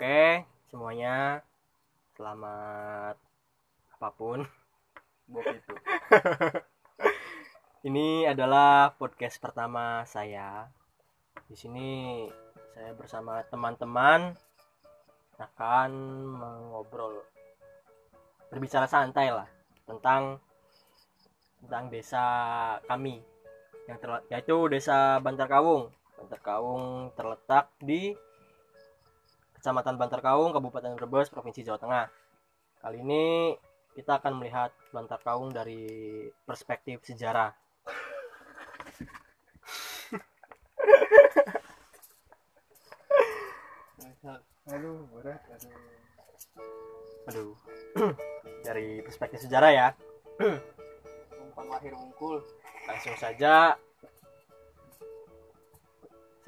Oke, semuanya selamat apa pun. Bok itu. Ini adalah podcast pertama saya. Di sini saya bersama teman-teman akan mengobrol berbicara santai lah tentang tentang desa kami yang terle- yaitu desa Bantar Kawung. Bantar Kawung terletak di Kecamatan Bantar Kawung, Kabupaten Brebes, Provinsi Jawa Tengah. Kali ini kita akan melihat Bantar Kawung dari perspektif sejarah. Aduh, berat. Aduh. Aduh. dari perspektif sejarah ya. Numpang lahir unggul. Langsung saja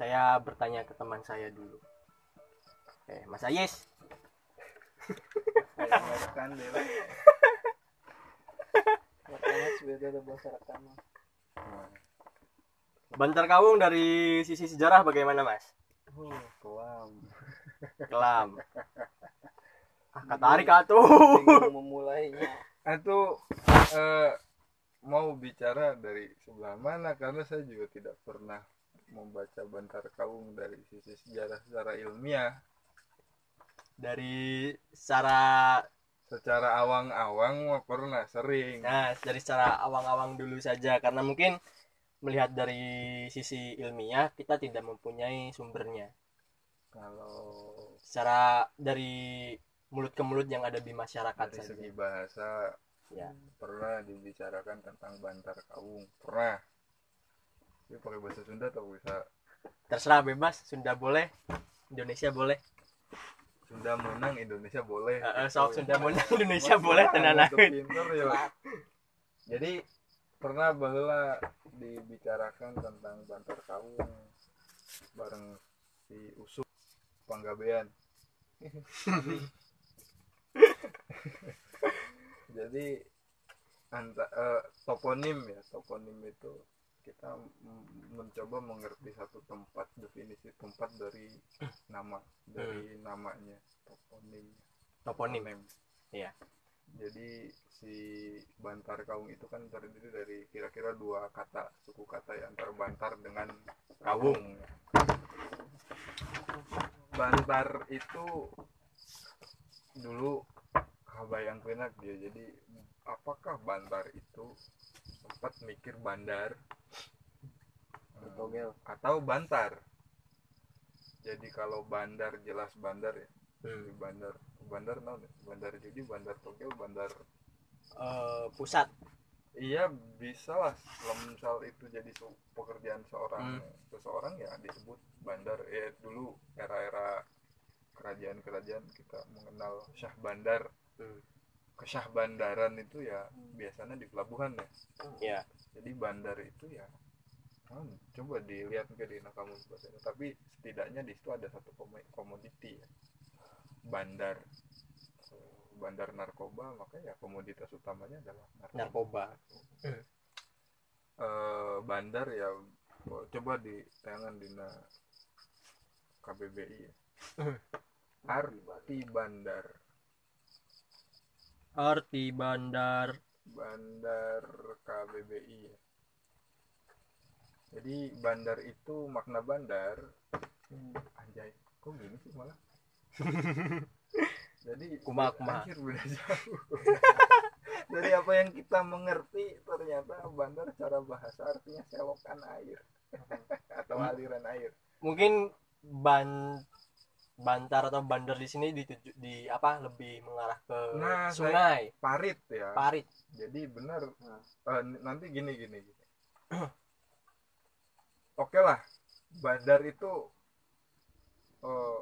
saya bertanya ke teman saya dulu. Eh, Mas Ayes, merekam deh. Bantar Kawung dari sisi sejarah bagaimana, Mas? Kelam. Kelam. Ah, katarik atuh. Memulainya. Itu eh, mau bicara dari sebelah mana karena saya juga tidak pernah membaca Bantar Kawung dari sisi sejarah secara ilmiah. Dari secara Secara awang-awang pernah sering. Nah, dari secara awang-awang dulu saja karena mungkin melihat dari sisi ilmiah kita tidak mempunyai sumbernya. Kalau Secara dari mulut ke mulut yang ada di masyarakat dari saja. segi bahasa Ya. pernah dibicarakan tentang Bantar Kawung. Pernah. Tapi pakai bahasa Sunda atau bisa Terserah bebas, Sunda boleh, Indonesia boleh. Sunda menang Indonesia boleh. Heeh, sok Sunda boleh, Indonesia boleh tenan pinter ya. Jadi pernah bahwa dibicarakan tentang Bantar Kawung bareng si Usuk Panggabean. Jadi anta, eh, toponim ya, toponim itu kita mencoba mengerti satu tempat definisi tempat dari nama dari namanya toponim. Toponim. Iya. jadi si Bantar Kaung itu kan terdiri dari kira-kira dua kata suku kata ya antara Bantar dengan Kawung Bantar itu dulu kabayang kenak dia. Jadi apakah Bantar itu sempat mikir bandar Togel. atau Bantar jadi kalau bandar jelas bandar ya Hmm. di bandar bandar naon ya? bandar judi bandar togel bandar Eh, pusat. iya bisa lah kalau misal itu jadi pekerjaan seorang Hmm. seseorang ya disebut bandar eh dulu era-era kerajaan-kerajaan kita mengenal syah bandar Hmm. ke syah bandaran itu ya biasanya di pelabuhan ya Ya. jadi bandar itu ya hmm, coba dilihat ke di bahasanya tapi setidaknya di situ ada satu komo- komoditi ya bandar Eh, bandar narkoba maka ya komoditas utamanya adalah narkoba, Narkoba. Eh, bandar ya bo- coba di tayangan dina KBBI ya Hmm. arti bandar Arti bandar. bandar KBBI ya. Jadi bandar itu makna bandar. Anjay kok gini sih malah? Jadi kumaha. anjir beda jauh. Dari apa yang kita mengerti ternyata bandar cara bahasa artinya selokan air. Atau Hmm. aliran air. Mungkin ban bantar atau bandar di sini dituju di apa lebih mengarah ke Nah, sungai, parit ya. Parit. jadi benar Nah. eh, nanti gini gini gini oke lah bandar itu eh,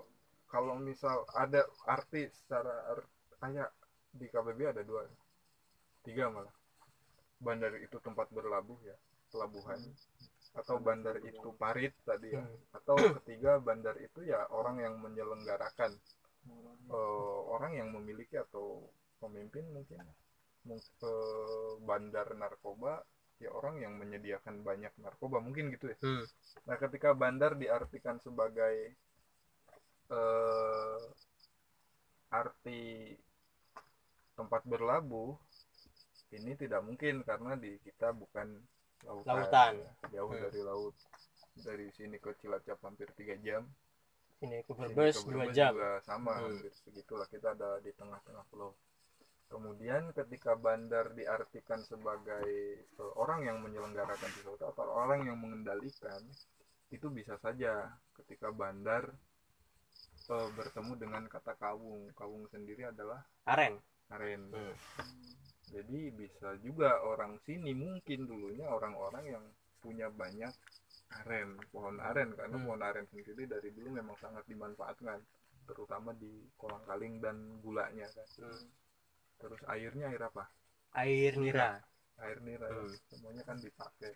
kalau misal ada arti secara ar- kayak di KBB ada dua tiga malah. Bandar itu tempat berlabuh ya pelabuhan. Atau bandar itu parit tadi ya. Hmm. atau ketiga bandar itu ya orang yang menyelenggarakan. Eh, orang yang memiliki atau pemimpin mungkin Mung- eh, bandar narkoba ya orang yang menyediakan banyak narkoba mungkin gitu ya Hmm. nah ketika bandar diartikan sebagai eh, arti tempat berlabuh ini tidak mungkin karena di kita bukan lautan, Lautan. jauh Hmm. dari laut dari sini ke Cilacap hampir tiga jam Ini ke Brebes 2 Brebes jam. juga sama Hmm. hampir segitulah kita ada di tengah-tengah pulau kemudian ketika bandar diartikan sebagai eh, orang yang menyelenggarakan sesuatu atau orang yang mengendalikan itu bisa saja ketika bandar eh, bertemu dengan kata kawung kawung sendiri adalah Aren. aren Hmm. jadi bisa juga orang sini mungkin dulunya orang-orang yang punya banyak aren pohon aren karena Hmm. pohon aren sendiri dari dulu memang sangat dimanfaatkan terutama di kolang kaling dan gulanya kan Hmm. Terus airnya air apa Air nira. air nira ya. Hmm. semuanya kan dipakai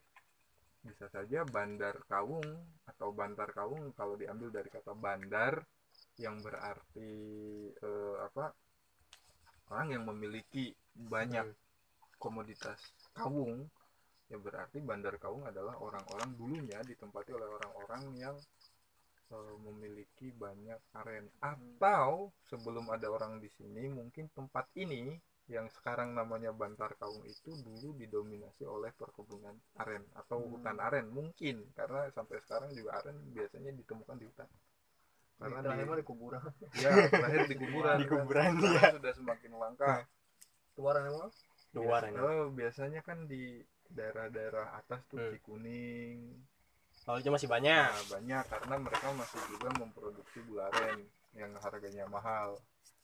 bisa saja bandar kawung atau bantar kawung kalau diambil dari kata bandar yang berarti eh, apa orang yang memiliki banyak Hmm. komoditas kawung ya berarti bandar kawung adalah orang-orang dulunya ditempati oleh orang-orang yang eh, memiliki banyak aren atau sebelum ada orang di sini mungkin tempat ini yang sekarang namanya Bantar Kaung itu dulu didominasi oleh perkebunan aren atau Hmm. hutan aren mungkin karena sampai sekarang juga aren biasanya ditemukan di hutan karena di, di kuburan. ya terakhir di kuburan Di kan. kuburan, Sekarang iya. sudah semakin langka Keluaran emang? Luar Biasa- ini. oh, biasanya kan di daerah-daerah atas tuh Hmm. Cikuning Kalau itu masih banyak. nah, banyak karena mereka masih juga memproduksi gula aren yang harganya mahal.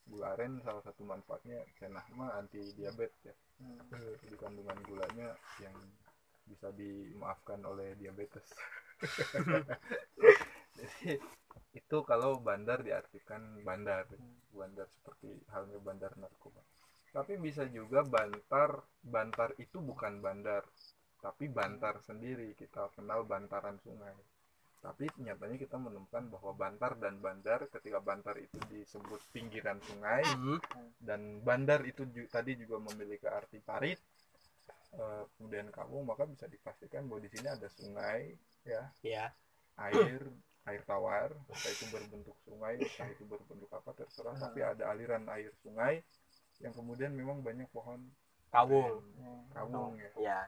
Gula aren salah satu manfaatnya cenah mah anti diabetes ya. Hmm. di kandungan gulanya yang bisa dimaafkan oleh diabetes. Jadi itu kalau bandar diartikan bandar. Bandar seperti halnya bandar narkoba. Tapi bisa juga bantar bantar itu bukan bandar tapi bantar sendiri kita kenal bantaran sungai tapi nyatanya kita menemukan bahwa bantar dan bandar ketika bantar itu disebut pinggiran sungai Hmm. dan bandar itu ju- tadi juga memiliki arti parit eh, kemudian kamu maka bisa dipastikan bahwa di sini ada sungai ya Ya. air air tawar entah itu berbentuk sungai entah itu berbentuk apa terserah tapi ada aliran air sungai yang kemudian memang banyak pohon Kawung. aren, kawung ya Ya.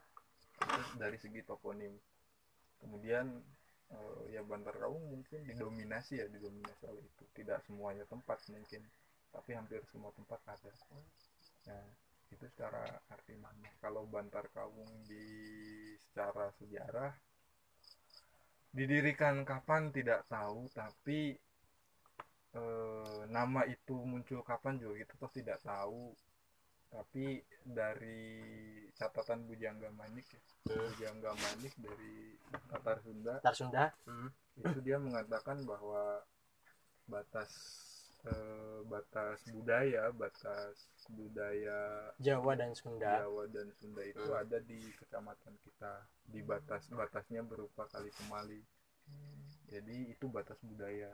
Terus dari segi toponim. Kemudian eh, ya Bantar Kawung mungkin didominasi ya didominasi oleh itu. Tidak semuanya tempat mungkin tapi hampir semua tempat ada. Nah itu secara arti makna. Kalau Bantar Kawung di secara sejarah didirikan kapan tidak tahu tapi eh, nama itu muncul kapan juga kita toh tidak tahu tapi dari catatan Bujangga Manik ya Hmm. Bujangga Manik dari Tatar Sunda Tar Sunda. Hmm. itu dia mengatakan bahwa batas eh, batas budaya batas budaya Jawa dan Sunda. Jawa dan Sunda itu Hmm. ada di kecamatan kita di batas batasnya berupa kali kemali jadi itu batas budaya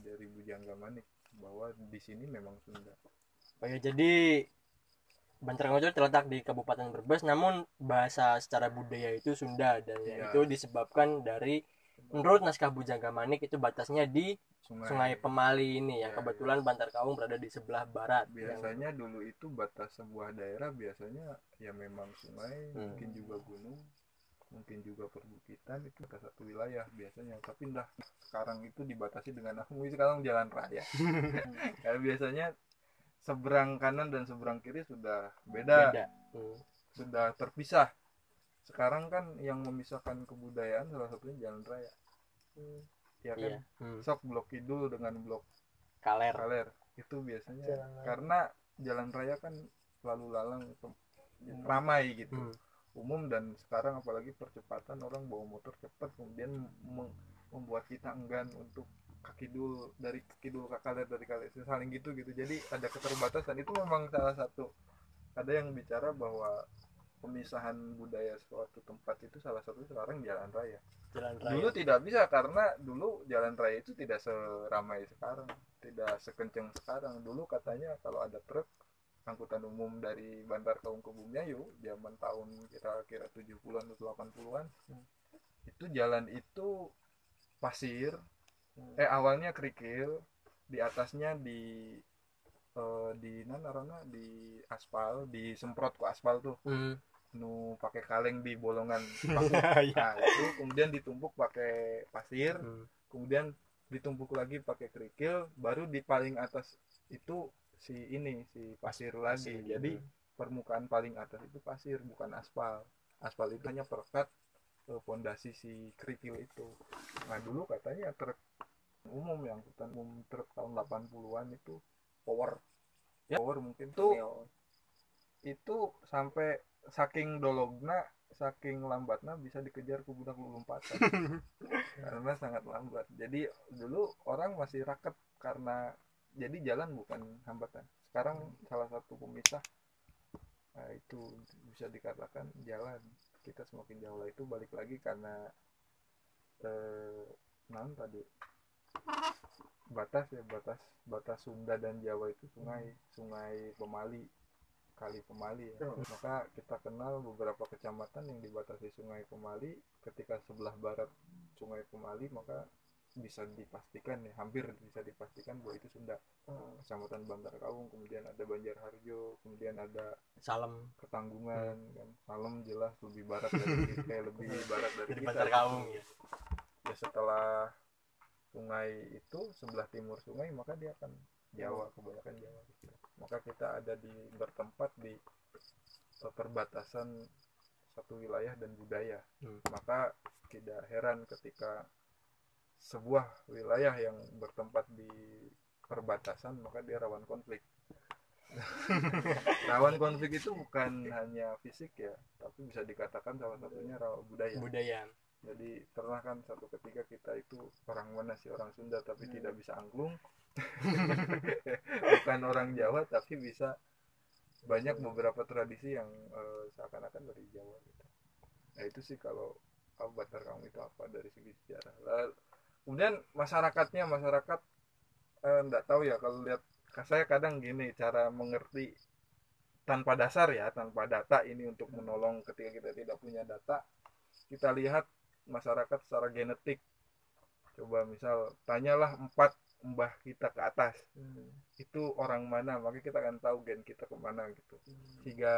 dari Bujangga Manik bahwa di sini memang Sunda Oh ya, jadi Bantar itu terletak di Kabupaten Brebes, namun bahasa secara budaya itu Sunda dan ya itu disebabkan dari menurut naskah Bujangga Manik itu batasnya di Sungai, Sungai Pemali ini yang kebetulan Bantar Kawung berada di sebelah barat. Yang- biasanya dulu itu batas sebuah daerah biasanya ya memang sungai Hmm. mungkin juga gunung mungkin juga perbukitan itu ke satu wilayah biasanya tapi dah sekarang itu dibatasi dengan aku sekarang jalan raya Karena biasanya seberang kanan dan seberang kiri sudah beda, beda. Hmm. sudah terpisah sekarang kan yang memisahkan kebudayaan salah satunya jalan raya ya kan Iya. Hmm. sok blok kidul dengan blok Kaler. kaler itu biasanya Jalan raya. karena jalan raya kan lalu lalang ke- ramai gitu Hmm. umum dan sekarang apalagi percepatan orang bawa motor cepat kemudian mem- membuat kita enggan untuk kaki dulu dari kaki dulu ke kaler dari kaler saling gitu gitu. Jadi ada keterbatasan. Itu memang salah satu. Ada yang bicara bahwa pemisahan budaya suatu tempat itu salah satu sekarang jalan raya. Jalan raya. dulu tidak bisa karena dulu jalan raya itu tidak seramai sekarang tidak sekencang sekarang. Dulu katanya kalau ada truk angkutan umum dari Bantar Kaung ke Bumyayu zaman tahun kira-kira 70-an atau 80-an itu jalan itu pasir eh awalnya kerikil di atasnya di eh, di nanarana di aspal disemprot ke aspal tuh Hmm. nu pakai kaleng di bolongan Iya. nah itu kemudian ditumpuk pakai pasir Hmm. kemudian ditumpuk lagi pakai kerikil baru di paling atas itu si ini si pasir lagi Pasir. jadi permukaan paling atas itu pasir bukan aspal aspal itu hanya perekat eh, pondasi si kerikil itu nah dulu katanya truk umum yang angkutan umum truk tahun 80-an itu power. Ya. Power mungkin. Tuh itu sampai saking dologna saking lambatnya bisa dikejar ke budak lompatan karena sangat lambat. Jadi dulu orang masih raket karena jadi jalan bukan hambatan. Sekarang salah satu pemisah nah, itu bisa dikatakan jalan. Kita semakin jauh lah itu balik lagi karena eh, non tadi batas ya batas batas Sunda dan Jawa itu sungai sungai Pemali kali Pemali ya. Maka kita kenal beberapa kecamatan yang dibatasi sungai Pemali. Ketika sebelah barat sungai Pemali maka bisa dipastikan ya hampir bisa dipastikan bahwa itu Sunda. Kecamatan Bantar Kaung kemudian ada Banjarharjo kemudian ada Salam Ketanggungan kan. Salem jelas lebih barat dari eh, lebih barat dari dari kita. Bantar Kaung ya. ya setelah sungai itu sebelah timur sungai maka dia akan Jawa kebanyakan Jawa gitu. maka kita ada di bertempat di perbatasan satu wilayah dan budaya Hmm. maka tidak heran ketika sebuah wilayah yang bertempat di perbatasan maka dia rawan konflik rawan konflik itu bukan hanya fisik ya tapi bisa dikatakan salah satunya rawan budaya budaya jadi pernah kan satu ketika kita itu orang mana sih orang Sunda tapi Hmm. tidak bisa angklung bukan orang Jawa tapi bisa banyak beberapa tradisi yang eh, seakan-akan dari Jawa gitu. nah itu sih kalau Batar kamu itu apa dari segi sejarah Lah, kemudian masyarakatnya masyarakat eh, nggak tahu ya kalau lihat saya kadang gini cara mengerti tanpa dasar ya tanpa data ini untuk menolong ketika kita tidak punya data kita lihat masyarakat secara genetik. Coba misal tanyalah empat mbah kita ke atas. Itu orang mana? Maka kita akan tahu gen kita ke mana gitu. Hingga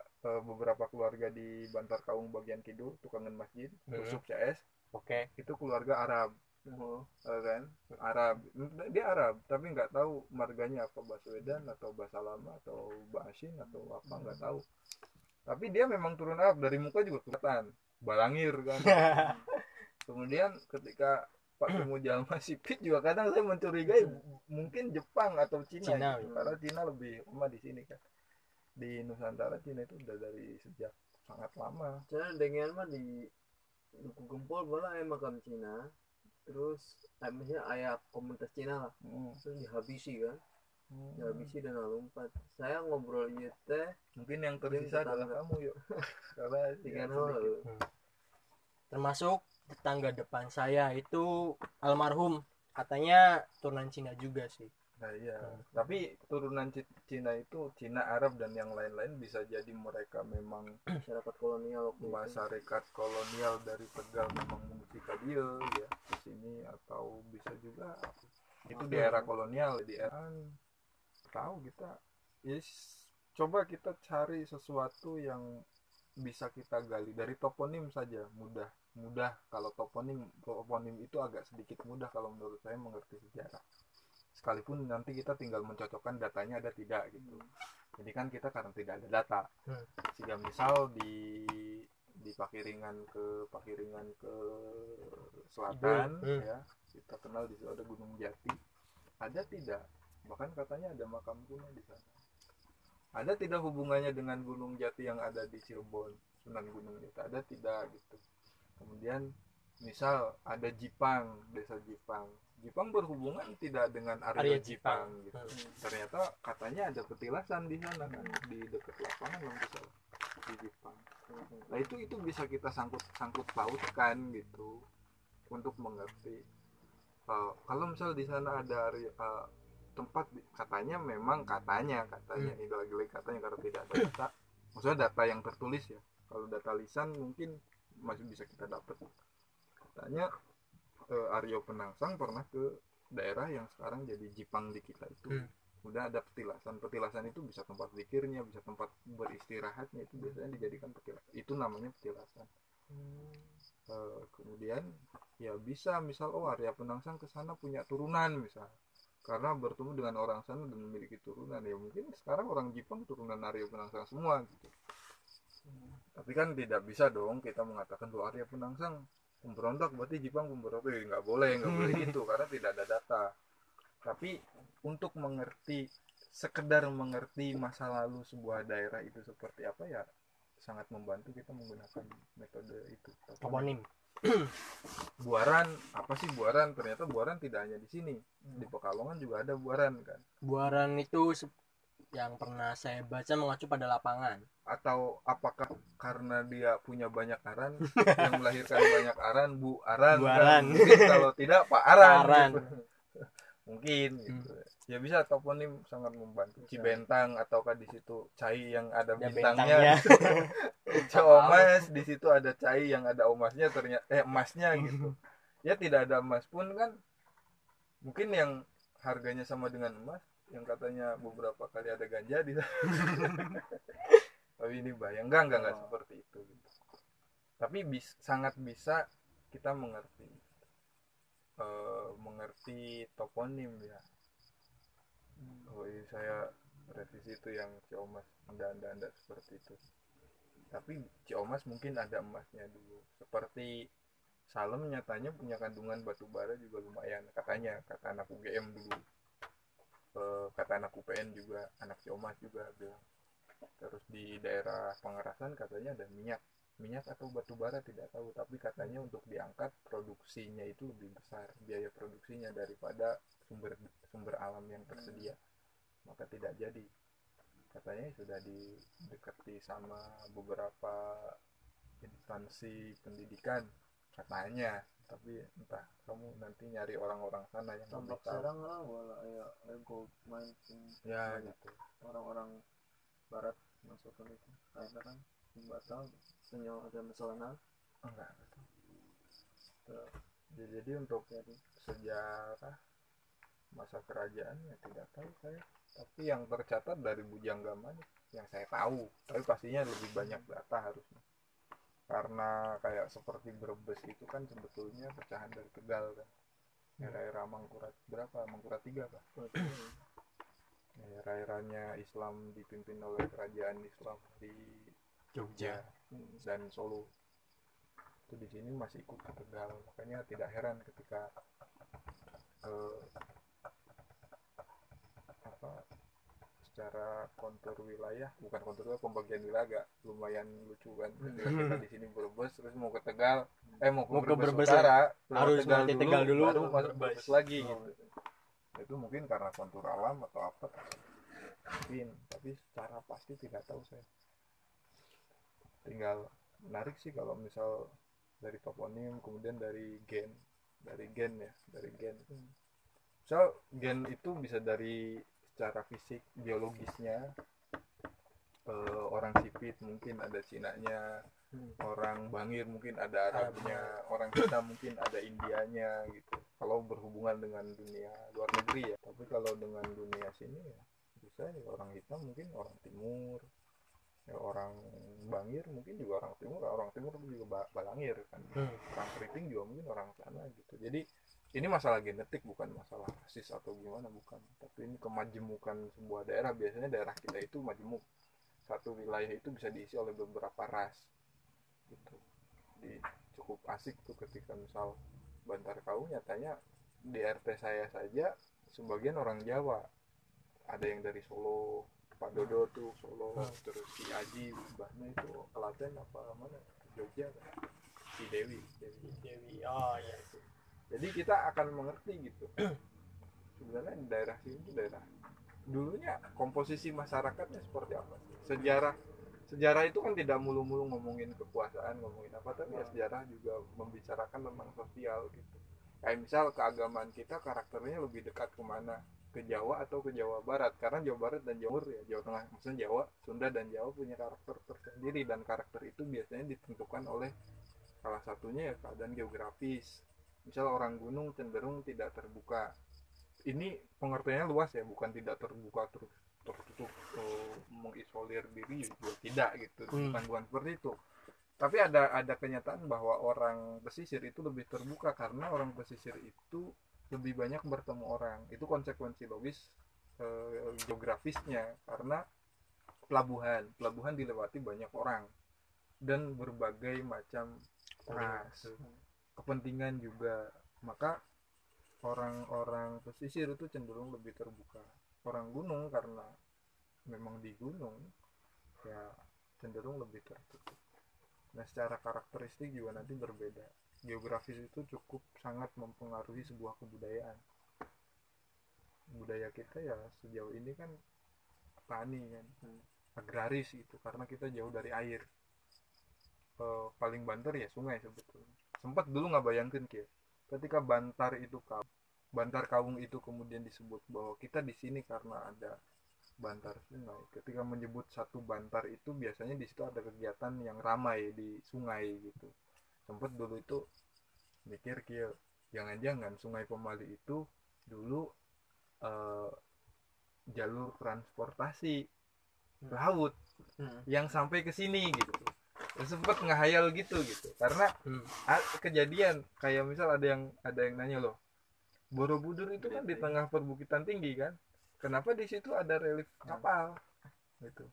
eh, beberapa keluarga di Bantar Kaung bagian kidul tukangan masjid Hmm. Tusuk CS oke. itu keluarga Arab. Oh, eh, kan? Arab. Dia Arab tapi nggak tahu marganya apa Baswedan atau Basalama atau Basin atau apa nggak tahu. Tapi dia memang turun Arab dari muka juga kelihatan balangir kan. Kemudian ketika Pak Temu Jalma Sipit juga kadang saya mencurigai mungkin Jepang atau Cina, Cina, gitu. ya. karena Cina lebih lama di sini kan. Di Nusantara Cina itu udah dari sejak sangat lama. Cara dengan mah di Duku Gempol malah ayah makam Cina. Terus eh, maksudnya ayah komunitas Cina lah. Hmm. terus dihabisi kan. Hmm. dihabisi dan lompat saya ngobrol iya teh mungkin yang tersisa adalah kamu yuk. Karena tiga ya, nol sedikit. Termasuk tetangga depan saya itu almarhum. Katanya turunan Cina juga sih. Nah iya, Hmm. tapi turunan Ci- Cina itu Cina Arab dan yang lain-lain bisa jadi mereka memang masyarakat kolonial. Itu. masyarakat kolonial dari Tegal memang dia ya ke sini atau bisa juga itu di era kolonial di era tahu kita. Yes coba kita cari sesuatu yang bisa kita gali dari toponim saja mudah mudah. Kalau toponim toponim itu agak sedikit mudah kalau menurut saya mengerti sejarah. Sekalipun nanti kita tinggal mencocokkan datanya ada tidak gitu. Jadi kan kita karena tidak ada data. Hmm. sehingga misal di di Pakiringan ke Pakiringan ke selatan Hmm. ya. Kita kenal di situ ada Gunung Jati. Ada tidak? Bahkan katanya ada makam kuno di sana ada tidak hubungannya dengan Gunung Jati yang ada di Cirebon Sunan Gunung Jati? Ada tidak gitu. Kemudian misal ada Jipang desa Jipang. Jipang berhubungan tidak dengan area Area Jipang, Jipang. gitu. Hmm. ternyata katanya ada petilasan di sana kan? Di dekat lapangan nggak salah di Jepang nah itu itu bisa kita sangkut sangkut pautkan gitu. Untuk mengerti. Eh, kalau misal di sana ada area- eh, tempat katanya memang katanya katanya ini lagi-lagi katanya karena tidak ada data. Maksudnya data yang tertulis ya. Kalau data lisan mungkin masih bisa kita dapat katanya eh, Aryo Penangsang pernah ke daerah yang sekarang jadi Jipang di kita itu. Hmm. udah ada petilasan. Petilasan itu bisa tempat zikirnya bisa tempat beristirahatnya itu biasanya dijadikan petilasan. Itu namanya petilasan. Eh, kemudian ya bisa misal oh Arya Penangsang ke sana punya turunan misal karena bertemu dengan orang sana dan memiliki turunan. Ya mungkin sekarang orang Jepang turunan Arya Penangsang semua gitu. Tapi kan tidak bisa dong kita mengatakan bahwa Arya Penangsang pemberontak. Berarti Jepang pemberontak ya nggak boleh nggak boleh gitu karena tidak ada data. Tapi untuk mengerti sekedar mengerti masa lalu sebuah daerah itu seperti apa ya sangat membantu kita menggunakan metode itu. Toponim buaran apa sih buaran ternyata buaran tidak hanya di sini di Pekalongan juga ada buaran kan buaran itu yang pernah saya baca mengacu pada lapangan atau apakah karena dia punya banyak aran yang melahirkan banyak aran bu aran Bu kan? Aran. mungkin kalau tidak pak aran, Aran. gitu. mungkin gitu ya bisa toponim sangat membantu Cibentang ataukah di situ cai yang ada ada bintangnya? bintangnya Ciomas di situ ada cai yang ada emasnya ternyata eh emasnya gitu. Ya tidak ada emas pun kan. Mungkin yang harganya sama dengan emas yang katanya beberapa kali ada ganja di tapi ini bayang enggak enggak, enggak Oh. seperti itu gitu. tapi bis, sangat bisa kita mengerti eh, mengerti toponim ya oh iya, saya revisi itu yang Ciomas anda anda anda seperti itu. Tapi Ciomas mungkin ada emasnya dulu. Seperti Salem nyatanya punya kandungan batu bara juga lumayan. Katanya kata anak UGM dulu. Eh, kata anak UPN juga anak Ciomas juga bilang. Terus di daerah Pangerasan katanya ada minyak minyak atau batu bara tidak tahu tapi katanya untuk diangkat produksinya itu lebih besar biaya produksinya daripada sumber sumber alam yang tersedia. Maka tidak jadi. Katanya sudah didekati sama beberapa instansi pendidikan katanya. Tapi entah kamu nanti nyari orang-orang sana yang lebih tambak tahu. serang lah wala ya ya gold mine ya gitu. orang-orang barat masukkan itu karena kan batal senyawa ada masalah nah enggak Ya, jadi untuk sejarah masa kerajaan ya tidak tahu saya. Tapi yang tercatat dari Bujangga Manik yang saya tahu. Tapi pastinya lebih banyak data harusnya. Karena kayak seperti Brebes itu kan sebetulnya pecahan dari Tegal kan. Era-era Mangkurat berapa? Mangkurat tiga pak? Era-eranya Islam dipimpin oleh kerajaan Islam di Jogja dan Solo itu di sini masih ikut ke Tegal makanya tidak heran ketika eh, apa secara kontur wilayah bukan kontur wilayah pembagian wilayah lumayan lucu kan ketika kita di sini Brebes terus mau ke Tegal eh mau ke, Mau ke Brebes, ya? Utara lewat Harus melewati Tegal dulu, baru masuk. Brebes lagi Oh. gitu itu mungkin karena kontur alam atau apa mungkin tapi secara pasti tidak tahu saya tinggal menarik sih kalau misal dari toponim kemudian dari gen dari gen ya dari gen. So gen itu bisa dari secara fisik biologisnya eh, orang sipit mungkin ada Cinanya orang Bangir mungkin ada Arabnya orang kita mungkin ada Indianya gitu. Kalau berhubungan dengan dunia luar negeri ya. Tapi kalau dengan dunia sini ya bisa ya orang hitam mungkin orang timur ya orang Bangir mungkin juga orang timur orang timur juga ba- Balangir kan. Hmm. orang keriting juga mungkin orang sana gitu. Jadi ini masalah genetik bukan masalah rasis atau gimana bukan. Tapi ini kemajemukan sebuah daerah biasanya daerah kita itu majemuk. Satu wilayah itu bisa diisi oleh beberapa ras gitu. Di cukup asik tuh ketika misal Bantar Kau nyatanya di RT saya saja sebagian orang Jawa. Ada yang dari Solo Pak Dodo tuh Solo Hmm. terus si Aji bahnya itu Kelaten apa mana? Jogja kan? si Dewi. Dewi. Dewi oh iya. Jadi kita akan mengerti gitu. Sebenarnya daerah sini tuh daerah dulunya komposisi masyarakatnya seperti apa sejarah sejarah itu kan tidak mulu-mulu ngomongin kekuasaan ngomongin apa tapi ya sejarah juga membicarakan tentang sosial gitu. Kayak misal keagamaan kita karakternya lebih dekat ke mana ke Jawa atau ke Jawa Barat. Karena Jawa Barat dan Jawa Timur ya Jawa Tengah maksudnya Jawa Sunda dan Jawa punya karakter tersendiri. Dan karakter itu biasanya ditentukan oleh salah satunya ya keadaan geografis. Misal orang gunung cenderung tidak terbuka. Ini pengertiannya luas ya bukan tidak terbuka terus tertutup eh, mengisolir diri juga tidak gitu. Hmm. bukan bukan seperti itu. Tapi ada ada kenyataan bahwa orang pesisir itu lebih terbuka karena orang pesisir itu lebih banyak bertemu orang. Itu konsekuensi logis eh, geografisnya. Karena pelabuhan pelabuhan dilewati banyak orang dan berbagai macam ras. kepentingan juga. Maka orang-orang pesisir itu cenderung lebih terbuka. Orang gunung karena memang di gunung ya cenderung lebih tertutup. Nah secara karakteristik juga nanti berbeda geografis itu cukup sangat mempengaruhi sebuah kebudayaan. Budaya kita ya sejauh ini kan tani kan agraris itu karena kita jauh dari air. Eh, paling banter ya sungai sebetulnya. Sempat dulu nggak bayangkan Ki ketika bantar itu kau bantar kawung itu kemudian disebut bahwa kita di sini karena ada bantar sungai. Ketika menyebut satu bantar itu biasanya di situ ada kegiatan yang ramai di sungai gitu sempat dulu itu mikir Ki jangan-jangan sungai Pemali itu dulu eh, jalur transportasi laut Hmm. yang sampai ke sini gitu. Sempet ngehayal gitu gitu. Karena Hmm. kejadian kayak misal ada yang ada yang nanya loh Borobudur itu kan di tengah perbukitan tinggi kan? Kenapa di situ ada relief kapal? Gitu.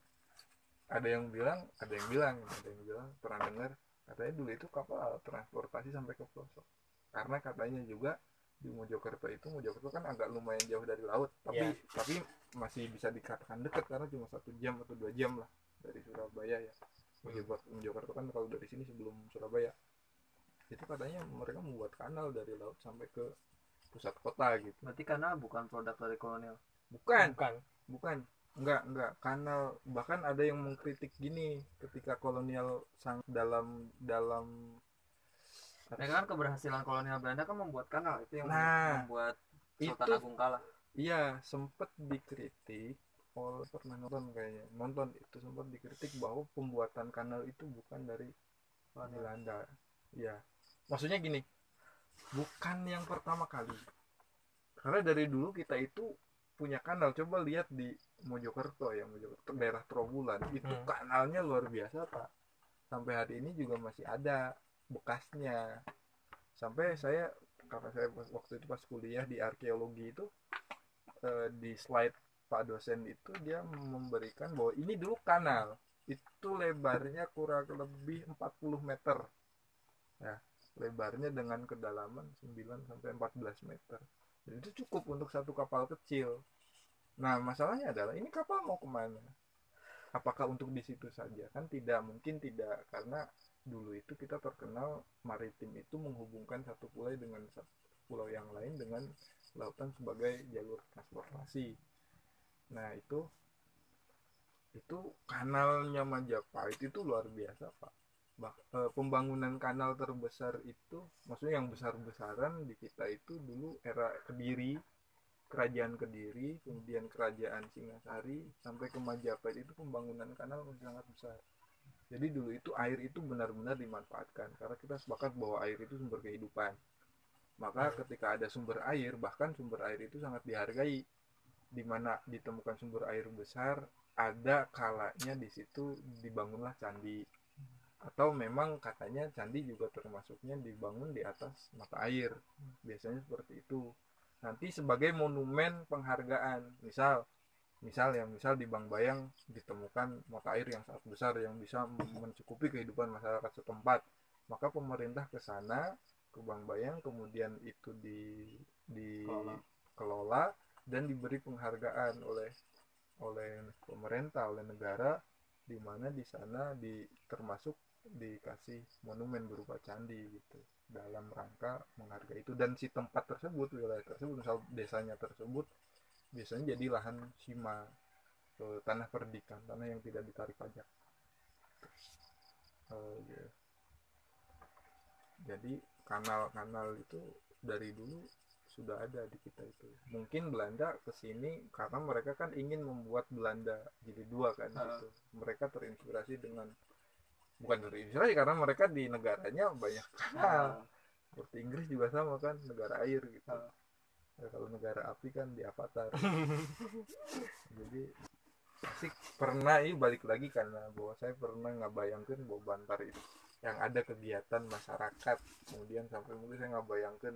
Ada yang bilang ada yang bilang ada yang bilang pernah dengar katanya dulu itu kapal transportasi sampai ke pelosok karena katanya juga di Mojokerto itu Mojokerto kan agak lumayan jauh dari laut. Tapi Iya. tapi masih bisa dikatakan dekat karena cuma satu jam atau dua jam lah dari Surabaya ya. Mojokerto, Mojokerto kan kalau dari sini sebelum Surabaya. Itu katanya mereka membuat kanal dari laut sampai ke pusat kota gitu. Berarti karena bukan produk dari kolonial? Bukan. Bukan. bukan enggak enggak. Kanal bahkan ada yang mengkritik gini ketika kolonial sang dalam dalam ya kan keberhasilan kolonial Belanda kan membuat kanal itu yang Nah, membuat Sultan itu Agung kalah. iya sempet dikritik oleh pernah nonton kayaknya nonton itu sempat dikritik bahwa pembuatan kanal itu bukan dari Belanda. Ya maksudnya gini bukan yang pertama kali. Karena dari dulu kita itu punya kanal. Coba lihat di Mojokerto ya Mojokerto daerah Trobulan itu Hmm. kanalnya luar biasa pak. Sampai hari ini juga masih ada bekasnya. Sampai saya karena saya waktu itu pas kuliah di arkeologi itu eh, di slide pak dosen itu dia memberikan bahwa ini dulu kanal. Itu lebarnya kurang lebih 40 meter. Ya lebarnya dengan kedalaman 9 sampai 14 meter dan itu cukup untuk satu kapal kecil. Nah masalahnya adalah ini kapal mau ke mana? Apakah untuk di situ saja? Kan tidak mungkin tidak karena dulu itu kita terkenal maritim itu menghubungkan satu pulau dengan satu pulau yang lain dengan lautan sebagai jalur transportasi. Nah itu itu kanalnya Majapahit itu luar biasa pak pembangunan kanal terbesar itu maksudnya yang besar-besaran di kita itu dulu era Kediri kerajaan Kediri kemudian kerajaan Singasari sampai ke Majapahit itu pembangunan kanal sangat besar. Jadi dulu itu air itu benar-benar dimanfaatkan karena kita sepakat bahwa air itu sumber kehidupan. Maka ketika ada sumber air bahkan sumber air itu sangat dihargai di mana ditemukan sumber air besar ada kalanya di situ dibangunlah candi atau memang katanya candi juga termasuknya dibangun di atas mata air. Biasanya seperti itu. Nanti sebagai monumen penghargaan misal misal yang misal di Bangbayang ditemukan mata air yang sangat besar yang bisa mencukupi kehidupan masyarakat setempat. Maka pemerintah ke sana ke Bangbayang kemudian itu di Kelola. dikelola dan diberi penghargaan oleh oleh pemerintah oleh negara di mana di sana di termasuk dikasih monumen berupa candi gitu dalam rangka menghargai itu dan si tempat tersebut wilayah tersebut misal desanya tersebut biasanya jadi lahan sima eh, tanah perdikan tanah yang tidak ditarik pajak Eh, ya. jadi kanal-kanal itu dari dulu sudah ada di kita itu mungkin Belanda ke sini karena mereka kan ingin membuat Belanda jadi dua kan Ah. gitu mereka terinspirasi dengan bukan terinspirasi karena mereka di negaranya banyak kanal Nah, seperti Inggris juga sama kan negara air gitu. Ah. Ya, kalau negara api kan di Avatar. Jadi asik pernah ini balik lagi karena bahwa saya pernah nggak bayangkan bahwa Bantar itu yang ada kegiatan masyarakat. Kemudian sampai mungkin saya nggak bayangkan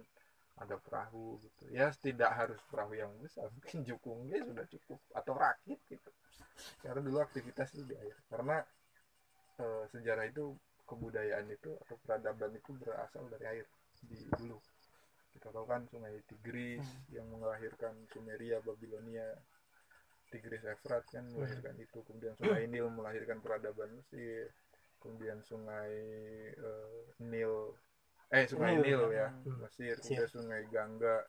ada perahu gitu. Ya tidak harus perahu yang besar mungkin jukungnya sudah cukup atau rakit gitu. Karena dulu aktivitas itu di air. Karena eh, sejarah itu kebudayaan itu atau peradaban itu berasal dari air di dulu kita tahu kan sungai Tigris yang melahirkan Sumeria Babilonia. Tigris Efrat kan melahirkan itu. Kemudian sungai Nil melahirkan peradaban Mesir. Kemudian sungai eh, Nil eh sungai Nil, Nil, ya. Hmm. Mesir. kemudian sungai Gangga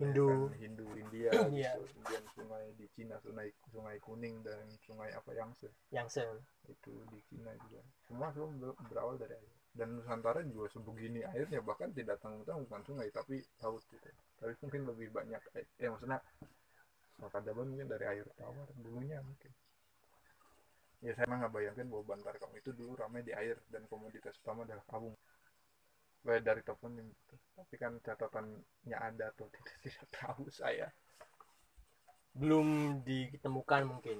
Hindu. melahirkan Hindu India Iya. gitu. kemudian sungai di Cina sungai sungai kuning dan sungai apa Yangtze yang sen itu di Cina juga semua semua ber- berawal dari air dan Nusantara juga sebegini airnya bahkan tidak tanggung-tanggung bukan sungai tapi laut gitu tapi mungkin lebih banyak air. ya maksudnya peradaban mungkin dari air tawar dulunya mungkin ya saya mah nggak bayangkan bahwa Bantar kamu itu dulu ramai di air dan komoditas utama adalah kabung Baik dari toponim gitu. tapi kan catatannya ada atau tidak tidak tahu saya. Belum ditemukan mungkin.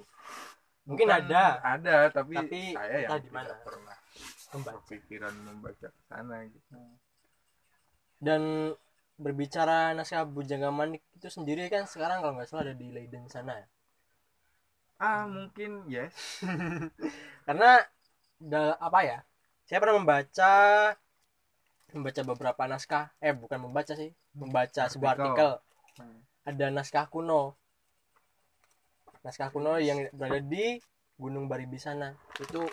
Mungkin Bukan ada. ada tapi, Tapi saya yang di mana. tidak pernah membaca. kepikiran membaca ke sana gitu. Dan berbicara naskah Bujangga Manik itu sendiri kan sekarang kalau nggak salah ada di Leiden sana. Ya ah mungkin yes. Karena da- apa ya saya pernah membaca membaca beberapa naskah. Eh bukan membaca sih. Membaca sebuah Artikel. artikel. Hmm. ada naskah kuno. Naskah kuno yang berada di Gunung Baribisana. Itu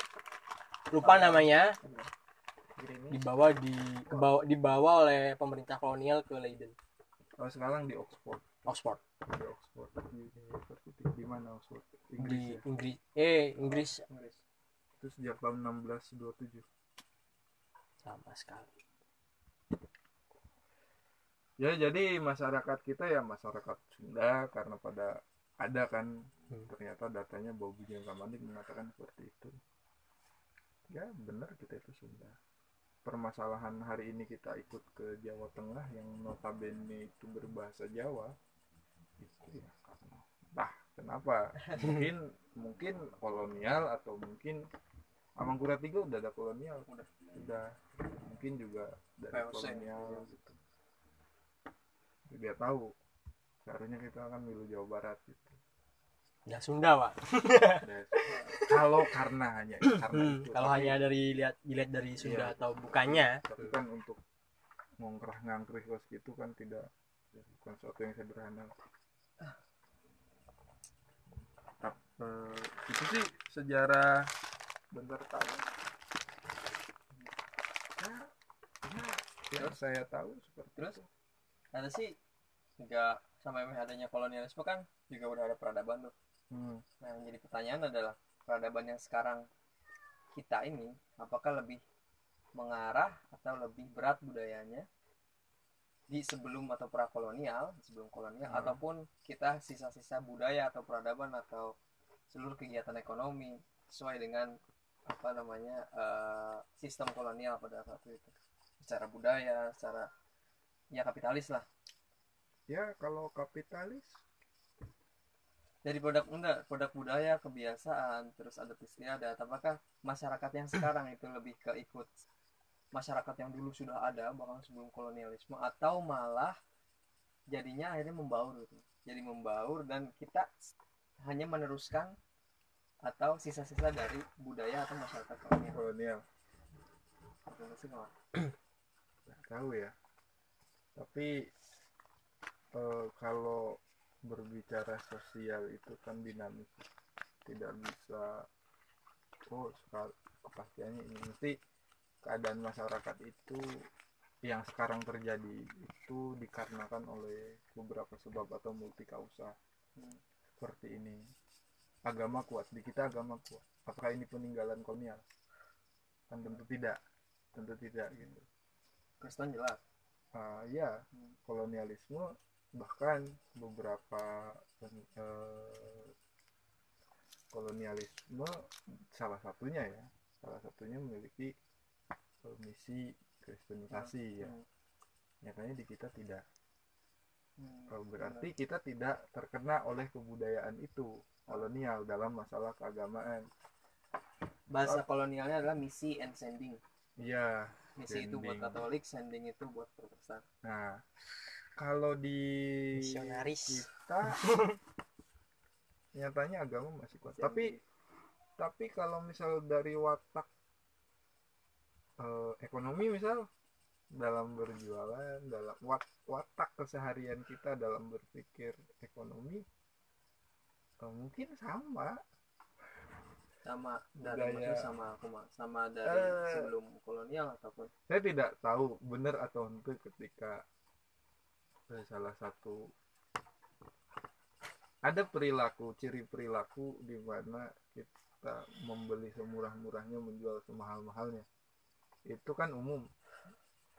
lupa namanya. Dibawa di kebawa, dibawa oleh pemerintah kolonial ke Leiden. Oh sekarang di Oxford. Oxford. Di Oxford. University. Di mana Oxford? Di Inggris ya? Inggris. Eh Inggris. Itu sejak tahun 1627 sama sekali ya jadi masyarakat kita ya masyarakat Sunda karena pada ada kan Hmm. ternyata datanya Bujang Kamanik mengatakan seperti itu. Ya benar kita itu Sunda. Permasalahan hari ini kita ikut ke Jawa Tengah yang notabene itu berbahasa Jawa itu ya karena bah kenapa? Mungkin mungkin kolonial atau mungkin Amangkurat tiga udah ada kolonial udah udah mungkin juga dari VOC. kolonial gitu. Dia tahu seharusnya kita akan milu Jawa Barat gitu. Ya Sunda pak. Kalau karena hanya karena Hmm, itu. kalau tapi- hanya dari lihat dilihat dari Sunda Iya. atau bukannya tapi kan untuk ngongkrah ngangkrih kos gitu kan tidak bukan sesuatu yang sederhana. Tap- eh, itu sih sejarah bentar tahu ya, ya, yang saya tahu seperti Terus? itu ada sih juga sampai adanya kolonialisme kan juga udah ada peradaban tuh Hmm. nah yang jadi pertanyaan adalah peradaban yang sekarang kita ini apakah lebih mengarah atau lebih berat budayanya di sebelum atau prakolonial sebelum kolonial Hmm. ataupun kita sisa-sisa budaya atau peradaban atau seluruh kegiatan ekonomi sesuai dengan apa namanya eh, sistem kolonial pada waktu itu secara budaya secara ya kapitalis lah. Ya kalau kapitalis? Dari produk enggak produk budaya kebiasaan terus adat istiadat apakah masyarakat yang sekarang itu lebih ke ikut masyarakat yang dulu sudah ada bahkan sebelum kolonialisme atau malah jadinya akhirnya membaur gitu? Jadi membaur dan kita hanya meneruskan atau sisa-sisa dari budaya atau masyarakat kolonial? Kolonial tahu ya. Tapi eh, kalau berbicara sosial itu kan dinamis. Tidak bisa oh sekal kepastiannya ini. Mesti keadaan masyarakat itu yang sekarang terjadi itu dikarenakan oleh beberapa sebab atau multi kausa Hmm. seperti ini. Agama kuat di kita agama kuat. Apakah ini peninggalan kolonial? Kan tentu tidak. Tentu tidak gitu Kristen jelas. Ah, ya Hmm. kolonialisme bahkan beberapa eh, kolonialisme salah satunya ya salah satunya memiliki eh, misi kristenisasi ya. Hmm. nyatanya di kita tidak. Hmm, Oh, berarti kita tidak terkena oleh kebudayaan itu kolonial dalam masalah keagamaan. Bahasa kolonialnya adalah misi and sending. Iya misi itu buat Sending. Katolik sending itu buat Protestan nah kalau di Misionaris. kita nyatanya agama masih kuat Masih tapi tapi kalau misal dari watak eh, ekonomi misal dalam berjualan dalam wat- watak keseharian kita dalam berpikir ekonomi eh, mungkin sama sama dari Budaya. maksudnya sama aku sama dari Eh. sebelum kolonial ataupun saya tidak tahu benar atau enggak ketika eh, salah satu ada perilaku ciri perilaku di mana kita membeli semurah-murahnya menjual semahal-mahalnya. Itu kan umum.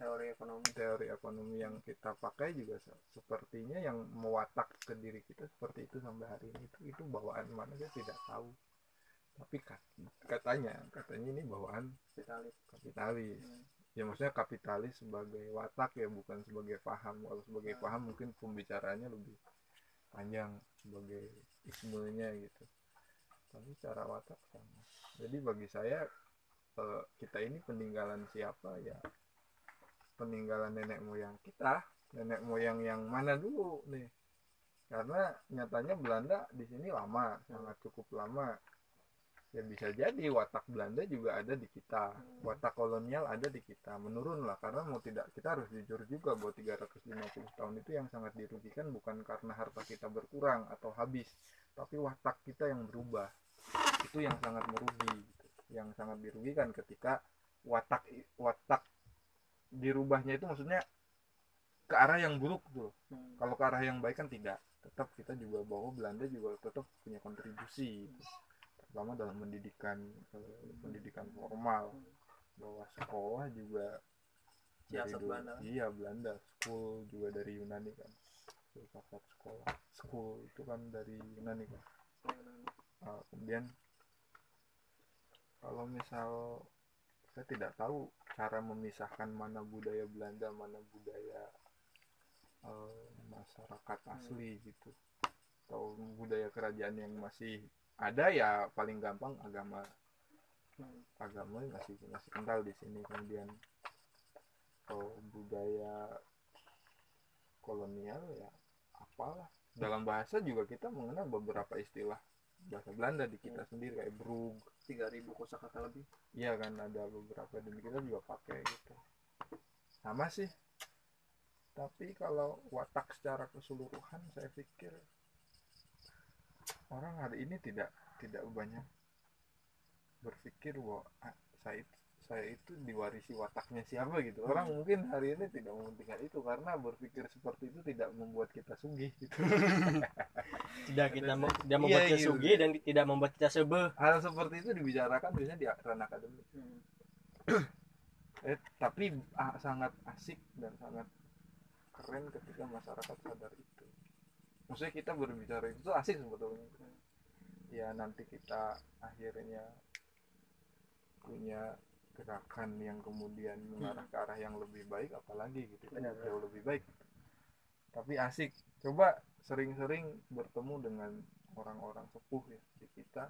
teori ekonomi. Teori ekonomi yang kita pakai juga se- sepertinya yang mewatak ke diri kita seperti itu sampai hari ini. Itu itu bawaan mana? Saya tidak tahu tapi kat- katanya katanya ini bawaan kapitalis. kapitalis. Hmm. ya maksudnya kapitalis sebagai watak ya bukan sebagai paham. Kalau sebagai Hmm. paham mungkin pembicaraannya lebih panjang sebagai ismenya gitu. Tapi secara watak sama. Jadi bagi saya eh, kita ini peninggalan siapa ya? Peninggalan nenek moyang kita. Nenek moyang yang mana dulu nih? Karena nyatanya Belanda di sini lama sangat cukup lama ya bisa jadi watak Belanda juga ada di kita Hmm. watak kolonial ada di kita menurun lah karena mau tidak kita harus jujur juga bahwa 350 tahun itu yang sangat dirugikan bukan karena harta kita berkurang atau habis tapi watak kita yang berubah itu yang sangat merugi gitu. yang sangat dirugikan ketika watak watak dirubahnya itu maksudnya ke arah yang buruk tuh Hmm. kalau ke arah yang baik kan tidak tetap kita juga bahwa Belanda juga tetap punya kontribusi terutama dalam pendidikan pendidikan formal. Bahwa sekolah juga dari Siasat Belanda. iya Belanda. School juga dari Yunani kan. Filsafat sekolah. School itu kan dari Yunani kan. Uh, kemudian kalau misal saya tidak tahu cara memisahkan mana budaya Belanda mana budaya eh, masyarakat asli gitu atau budaya kerajaan yang masih ada ya paling gampang agama Hmm. agama masih masih kental di sini kemudian oh, budaya kolonial ya apalah. Dalam bahasa juga kita mengenal beberapa istilah bahasa Belanda di kita sendiri kayak brug. Tiga ribu kosakata lebih. Iya kan ada beberapa dan kita juga pakai gitu. Sama sih. Tapi kalau watak secara keseluruhan saya pikir orang hari ini tidak tidak banyak berpikir bahwa "Ah, saya itu saya itu diwarisi wataknya siapa gitu. Orang mungkin hari ini tidak mementingkan itu karena berpikir seperti itu tidak membuat kita sugih gitu. Tidak kita mau tidak Iya, membuat kita gitu. sugih dan tidak membuat kita sebe hal seperti itu dibicarakan biasanya di ranah akademik. Hmm. eh, tapi ah, sangat asik dan sangat keren ketika masyarakat sadar itu maksudnya kita berbicara itu asik sebetulnya. Ya nanti kita akhirnya punya gerakan yang kemudian mengarah ke arah yang lebih baik apalagi gitu. Itu Benar, jauh lebih baik. Tapi asik. Coba sering-sering bertemu dengan orang-orang sepuh ya di kita.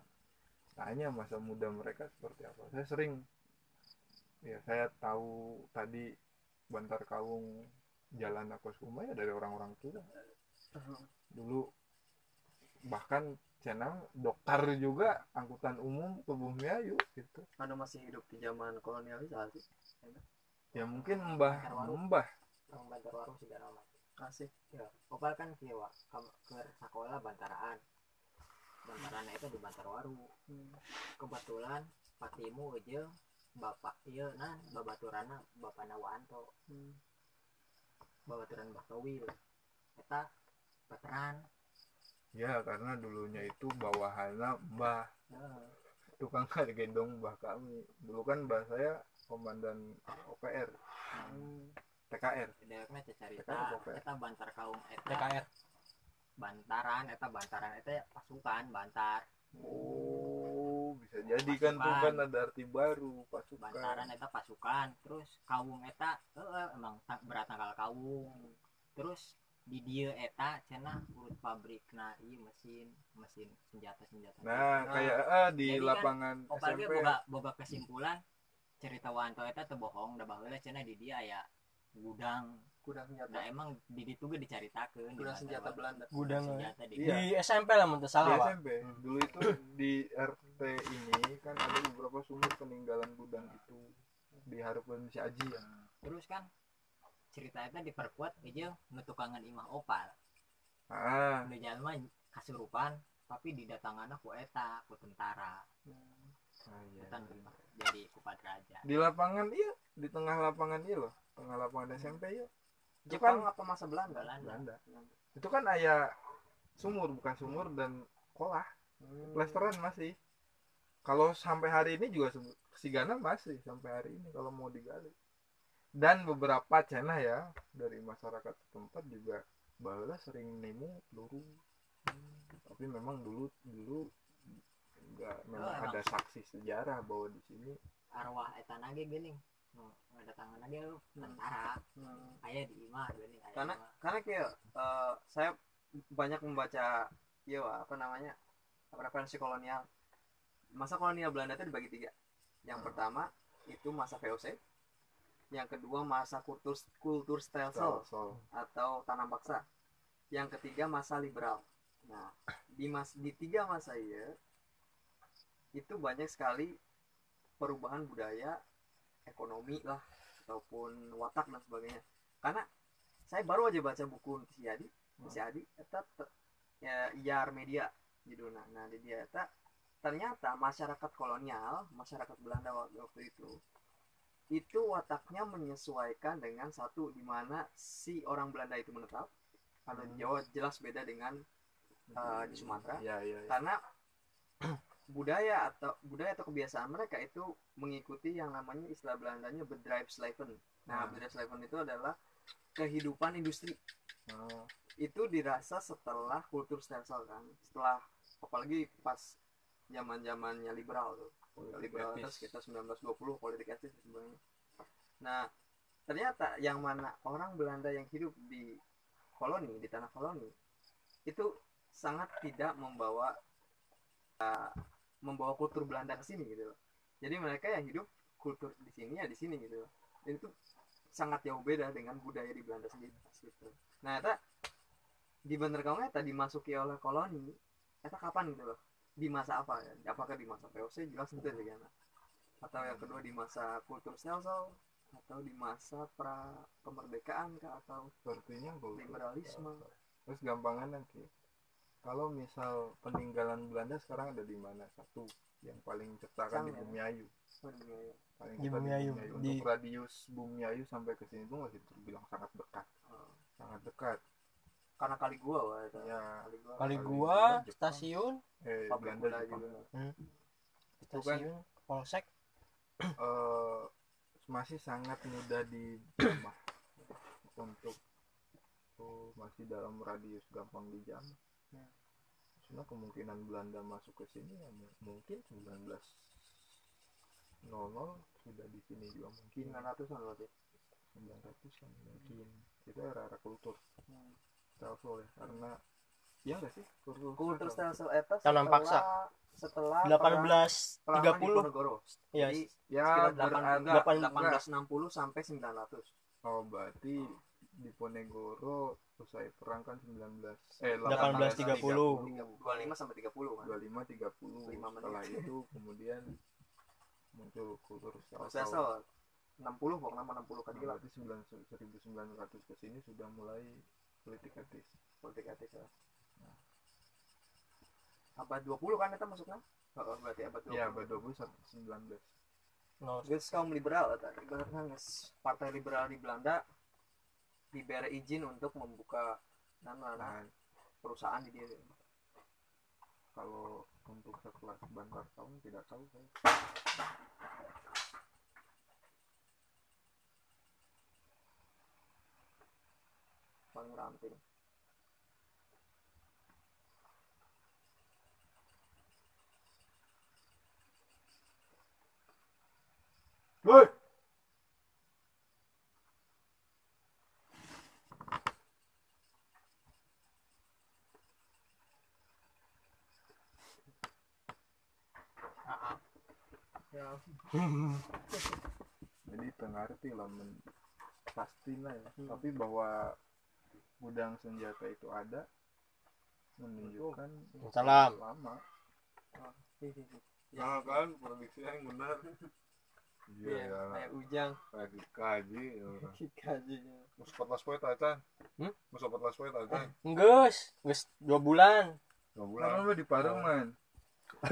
Tanya masa muda mereka seperti apa. Saya sering ya saya tahu tadi Bantar Kawung Jalan Akosuma ya dari orang-orang tua dulu bahkan channel dokter juga angkutan umum ke Bumi Ayu gitu. Anda masih hidup di zaman kolonialisasi ya mungkin mbah mbah. Bantar warung segala macam asik ya opal kan ke, ke sekolah bantaraan bantaran itu di bantar waru Hmm. kebetulan patimu aja bapak iya nah babaturana bapak Nawanto. Hmm. babaturan Mbah Towil eta ya karena dulunya itu bawahannya mbah. Nah, tukang gendong mbah kami. Dulu kan mbah saya komandan OPR Hmm. TKR Dewekna cerita ya? eta bantar kaum eta. TKR bantaran eta bantaran. Eta pasukan bantar. Oh bisa jadi kan tuh kan ada arti baru pasukan. Bantaran eta pasukan. Terus kaum eta eh, emang ta- berat tanggal kaum terus di dia eta cenah urut pabrik. Nah iya mesin mesin senjata senjata. Nah Nah, kayak eh, di jadi kan lapangan Opalnya SMP boga boga kesimpulan cerita wanto eta teu bohong da baheula cenah di dia aya gudang. Gudang da senjata emang di ditu ge dicaritakeun gudang senjata Belanda. gudang senjata di Iya. di SMP lah mun di salah Pak. SMP dulu itu di RT ini kan ada beberapa sumur peninggalan gudang itu. Di Harapan si Aji ya. Terus kan cerita eta diperkuat aja nu tukangan imah opal. Ah. Nu jalma kasurupan tapi didatanganna ku eta ku tentara. Ah, iya. Eta nu imah jadi kupat raja di lapangan iya. Di tengah lapangan iya loh. Tengah lapangan SMP iya. Itu Jepang kan apa masa Belanda? Belanda. Belanda itu kan ayah sumur bukan sumur dan kolah. Hmm. plesteran masih. Kalau sampai hari ini juga Sigana masih sampai hari ini kalau mau digali dan beberapa cenah ya dari masyarakat setempat juga bahwa sering nemu peluru. Tapi memang dulu dulu enggak memang Oh, ada saksi sejarah bahwa di sini. Arwah eta nage geuning nu ngadatangan nage lu tentara. Hmm. aya di imah aya karena imah. karena kayak eh, saya banyak membaca ya apa namanya referensi kolonial. Masa kolonial Belanda itu dibagi tiga. Yang pertama itu masa VOC yang kedua masa kultur kultur stelsel atau tanam paksa. Yang ketiga masa liberal. Nah di mas di tiga masa ya itu banyak sekali perubahan budaya ekonomi lah ataupun watak dan sebagainya. Karena saya baru aja baca buku si Adi si Adi eta ya IAR media judulnya. Nah di dia eta ternyata masyarakat kolonial masyarakat Belanda waktu itu itu wataknya menyesuaikan dengan satu di mana si orang Belanda itu menetap kalau di Jawa jelas beda dengan eh, di Sumatera ya ya, ya. karena budaya atau budaya atau kebiasaan mereka itu mengikuti yang namanya istilah Belandanya bedrijfsleven. Nah, Hmm. bedrijfsleven itu adalah kehidupan industri. Oh, Itu dirasa setelah kultur stelsel kan, setelah apalagi pas zaman-zamannya liberal tuh. Politik itu sekitar 1920 politik etis dan sebagainya. Nah, ternyata yang mana orang Belanda yang hidup di koloni, di tanah koloni, itu sangat tidak membawa uh, membawa kultur Belanda ke sini gitu loh. Jadi mereka yang hidup kultur di sini ya di sini gitu loh. Dan itu sangat jauh beda dengan budaya di Belanda sendiri gitu. Nah, eta di bener kamu eta dimasuki oleh koloni, eta kapan gitu loh? Di masa apa ya? Apakah di masa VOC jelas itu ya kan? Atau yang kedua di masa kultur stelsel atau di masa pra kemerdekaan kah atau sepertinya liberalisme? terus gampangan nanti kalau misal peninggalan Belanda sekarang ada di mana satu yang paling cetakan di ya? Bumiayu Sebenarnya. paling Di dekat Bumiayu, di- untuk radius Bumiayu sampai ke sini tuh masih terbilang sangat dekat Oh. sangat dekat Karena kali gua wah itu. ya Kali gua. kali Kali gua Jepang. stasiun eh Pabrik gula juga. Itu kan- stasiun polsek eh, masih sangat mudah dijamah untuk oh, masih dalam radius gampang dijamah Ya. cuma kemungkinan Belanda masuk ke sini ya mu- mungkin 1900 sudah di sini juga mungkin 900-an berarti. 900 an mungkin itu era-era kultur Hmm. Stelsel ya karena ya nggak sih kultur Kultur eta Tanam setelah- paksa. Setelah perang- perangan 1830 Diponegoro. ya Jadi ya sekitar berada 8, enggak, delapan- 1860 sampai 900. oh berarti Diponegoro usai perang kan 19 eh 1830. 25 sampai 30 kan. 25 30 Lima menit. setelah itu kemudian muncul kultur stelsel 60 pokoknya 60 kan gila berarti 9 1900 ke sini sudah mulai politik etis politik etis ya. Abad 20 kan itu masuknya? Oh, berarti abad 20. ya abad 20 sampai 19 no, Geus kaum liberal eta ibaratnya geus partai liberal di Belanda diberi izin untuk membuka dan nah perusahaan di dia. kalau untuk sekelas Bantar tahun tidak tahu saya paling ramping Woi. Ya. Jadi pengerti lah men pasti lah ya. Hmm. Tapi bahwa gudang senjata itu ada menunjukkan Salam. lama. Ya. nah kan prediksi yang benar. Iya Iya, ya kayak ujang. Kayak kaji ya orang kajinya mau sempat las poe tacan Hmm? mau sempat las poe tacan Nges, nges dua bulan. dua bulan. Kan di Padang man